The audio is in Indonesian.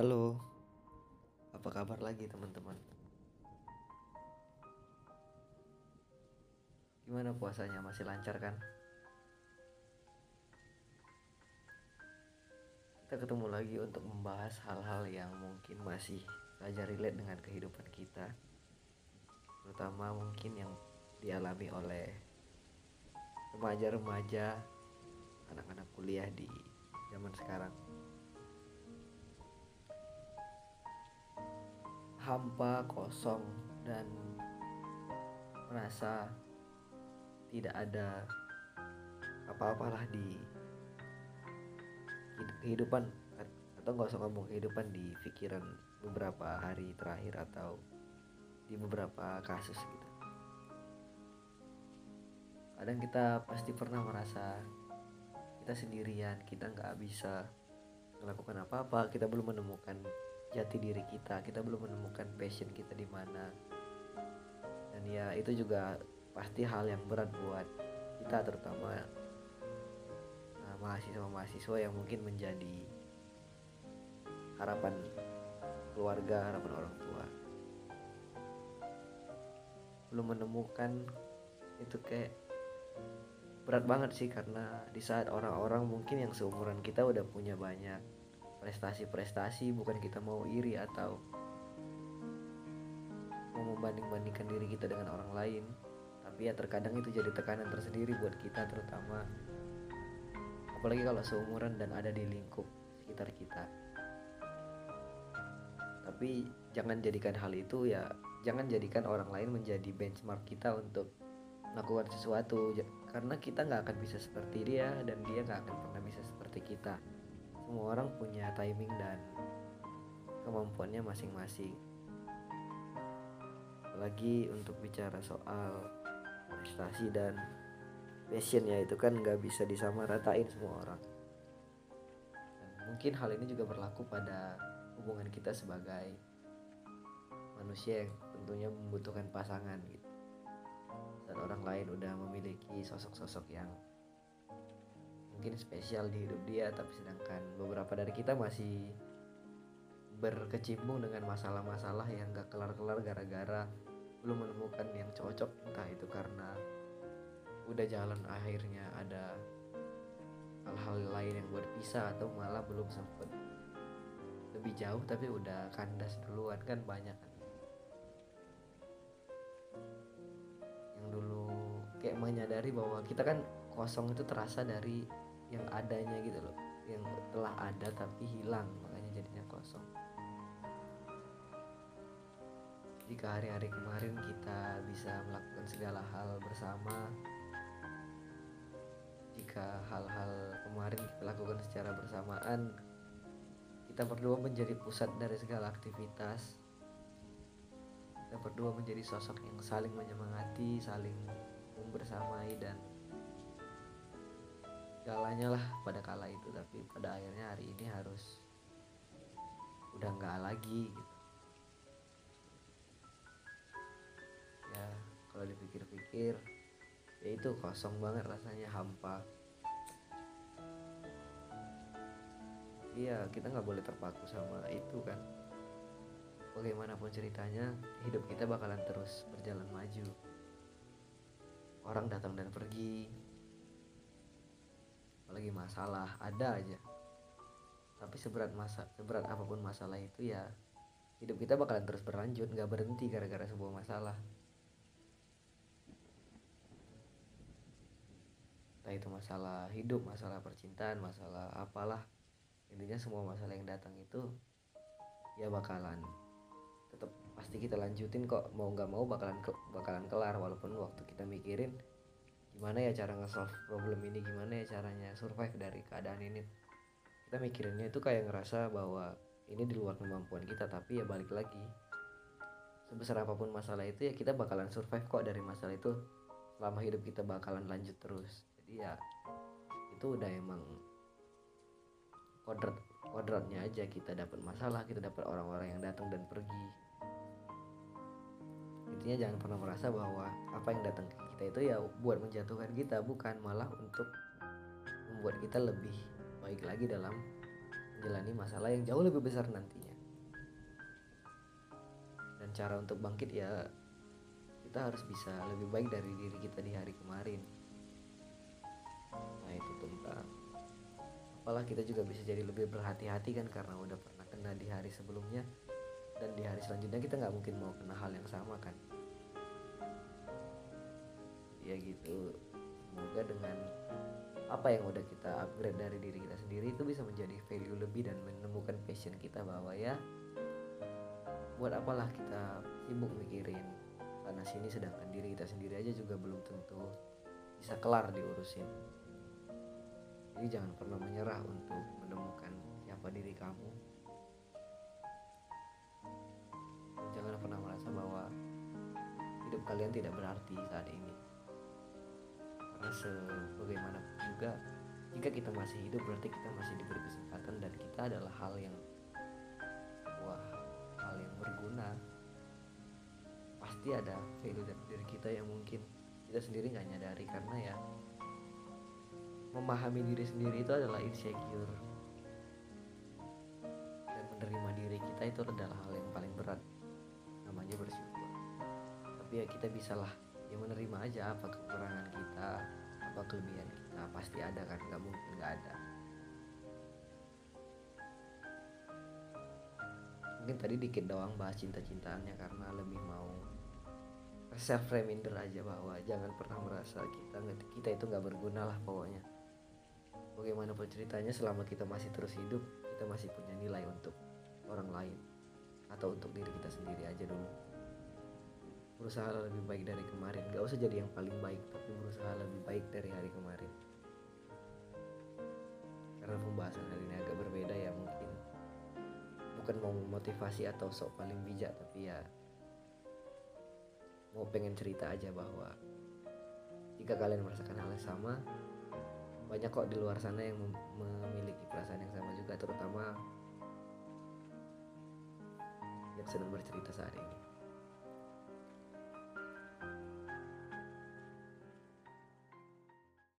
Halo, apa kabar lagi teman-teman? Gimana puasanya? Masih lancar kan? Kita ketemu lagi untuk membahas hal-hal yang mungkin masih saja relate dengan kehidupan kita Terutama mungkin yang dialami oleh remaja-remaja anak-anak kuliah di hampa, kosong, dan merasa tidak ada apa-apalah di kehidupan atau nggak usah ngomong kehidupan di pikiran beberapa hari terakhir atau di beberapa kasus gitu. Kadang kita pasti pernah merasa kita sendirian kita nggak bisa melakukan apa-apa kita belum menemukan jati diri kita kita belum menemukan passion kita di mana. Dan ya itu juga pasti hal yang berat buat kita terutama nah, mahasiswa-mahasiswa yang mungkin menjadi harapan keluarga harapan orang tua. Belum menemukan itu kayak berat banget sih karena di saat orang-orang mungkin yang seumuran kita udah punya banyak prestasi-prestasi bukan kita mau iri atau mau membanding-bandingkan diri kita dengan orang lain. Tapi ya terkadang itu jadi tekanan tersendiri buat kita terutama. Apalagi kalau seumuran dan ada di lingkup sekitar kita. Tapi jangan jadikan hal itu ya jangan jadikan orang lain menjadi benchmark kita untuk melakukan sesuatu. Karena kita nggak akan bisa seperti dia dan dia nggak akan pernah bisa seperti kita semua orang punya timing dan kemampuannya masing-masing. Apalagi untuk bicara soal prestasi dan passion ya itu kan nggak bisa disamaratain semua orang. Dan mungkin hal ini juga berlaku pada hubungan kita sebagai manusia yang tentunya membutuhkan pasangan gitu. Dan orang lain udah memiliki sosok-sosok yang mungkin spesial di hidup dia tapi sedangkan beberapa dari kita masih berkecimpung dengan masalah-masalah yang gak kelar-kelar gara-gara belum menemukan yang cocok. Entah itu karena udah jalan akhirnya ada hal-hal lain yang berpisah atau malah belum sempet lebih jauh tapi udah kandas duluan kan banyak. Kan yang dulu kayak menyadari bahwa kita kan kosong itu terasa dari yang adanya gitu loh yang telah ada tapi hilang makanya jadinya kosong. Jika hari-hari kemarin kita bisa melakukan segala hal bersama jika hal-hal kemarin kita lakukan secara bersamaan kita berdua menjadi pusat dari segala aktivitas kita berdua menjadi sosok yang saling menyemangati saling membersamai dan segalanya lah pada kala itu tapi pada akhirnya hari ini harus udah nggak lagi gitu. Ya kalau dipikir-pikir ya itu kosong banget rasanya hampa. Iya kita nggak boleh terpaku sama itu kan. Bagaimanapun ceritanya hidup kita bakalan terus berjalan maju. Orang datang dan pergi apalagi masalah ada aja. Tapi seberat masa seberat apa pun masalah itu ya hidup kita bakalan terus berlanjut nggak berhenti gara-gara sebuah masalah. Entah itu masalah hidup masalah percintaan masalah apalah intinya semua masalah yang datang itu ya bakalan tetap pasti kita lanjutin kok. Mau nggak mau bakalan bakalan kelar walaupun waktu kita mikirin gimana ya cara nge-solve problem ini? Gimana ya caranya survive dari keadaan ini? Kita mikirinnya itu kayak ngerasa bahwa ini di luar kemampuan kita tapi ya balik lagi. Sebesar apa pun masalah itu ya kita bakalan survive kok dari masalah itu. Selama hidup kita bakalan lanjut terus. Jadi ya itu udah emang kodrat kodratnya aja. Kita dapat masalah kita dapat orang-orang yang datang dan pergi intinya jangan pernah merasa bahwa apa yang datang ke kita itu ya buat menjatuhkan kita bukan malah untuk membuat kita lebih baik lagi dalam menjalani masalah yang jauh lebih besar nantinya. Cara untuk bangkit ya kita harus bisa lebih baik dari diri kita di hari kemarin. Nah itu tentang apalah kita juga bisa jadi lebih berhati-hati kan karena udah pernah kena di hari sebelumnya. Dan di hari selanjutnya kita nggak mungkin mau kena hal yang sama kan ya gitu. Semoga dengan apa yang udah kita upgrade dari diri kita sendiri itu bisa menjadi value lebih dan menemukan passion kita bahwa ya buat apalah kita sibuk mikirin sana sini sedangkan diri kita sendiri aja juga belum tentu bisa kelar diurusin. Jadi jangan pernah menyerah untuk menemukan siapa diri kamu. Jangan pernah merasa bahwa hidup kalian tidak berarti saat ini karena sebagaimanapun juga jika kita masih hidup berarti kita masih diberi kesempatan dan kita adalah hal yang wah hal yang berguna. Pasti ada value dari diri kita yang mungkin kita sendiri nggak nyadari karena ya memahami diri sendiri itu adalah insecure. Dan menerima diri kita itu adalah hal yang paling berat namanya bersyukur. Tapi ya kita bisalah ya menerima aja apa kekurangan kita apa kelebihan kita. Pasti ada kan nggak mungkin nggak ada. Mungkin tadi dikit doang bahas cinta-cintaannya karena lebih mau self reminder aja bahwa jangan pernah merasa kita kita itu nggak berguna lah pokoknya. Bagaimanapun ceritanya selama kita masih terus hidup kita masih punya nilai untuk orang lain atau untuk diri kita sendiri aja dulu berusaha lebih baik dari kemarin. Gak usah jadi yang paling baik tapi berusaha lebih baik dari hari kemarin. Karena pembahasan hari ini agak berbeda ya mungkin. Bukan mau memotivasi atau sok paling bijak tapi ya mau pengen cerita aja bahwa jika kalian merasakan hal yang sama banyak kok di luar sana yang memiliki perasaan yang sama juga terutama yang sedang bercerita saat ini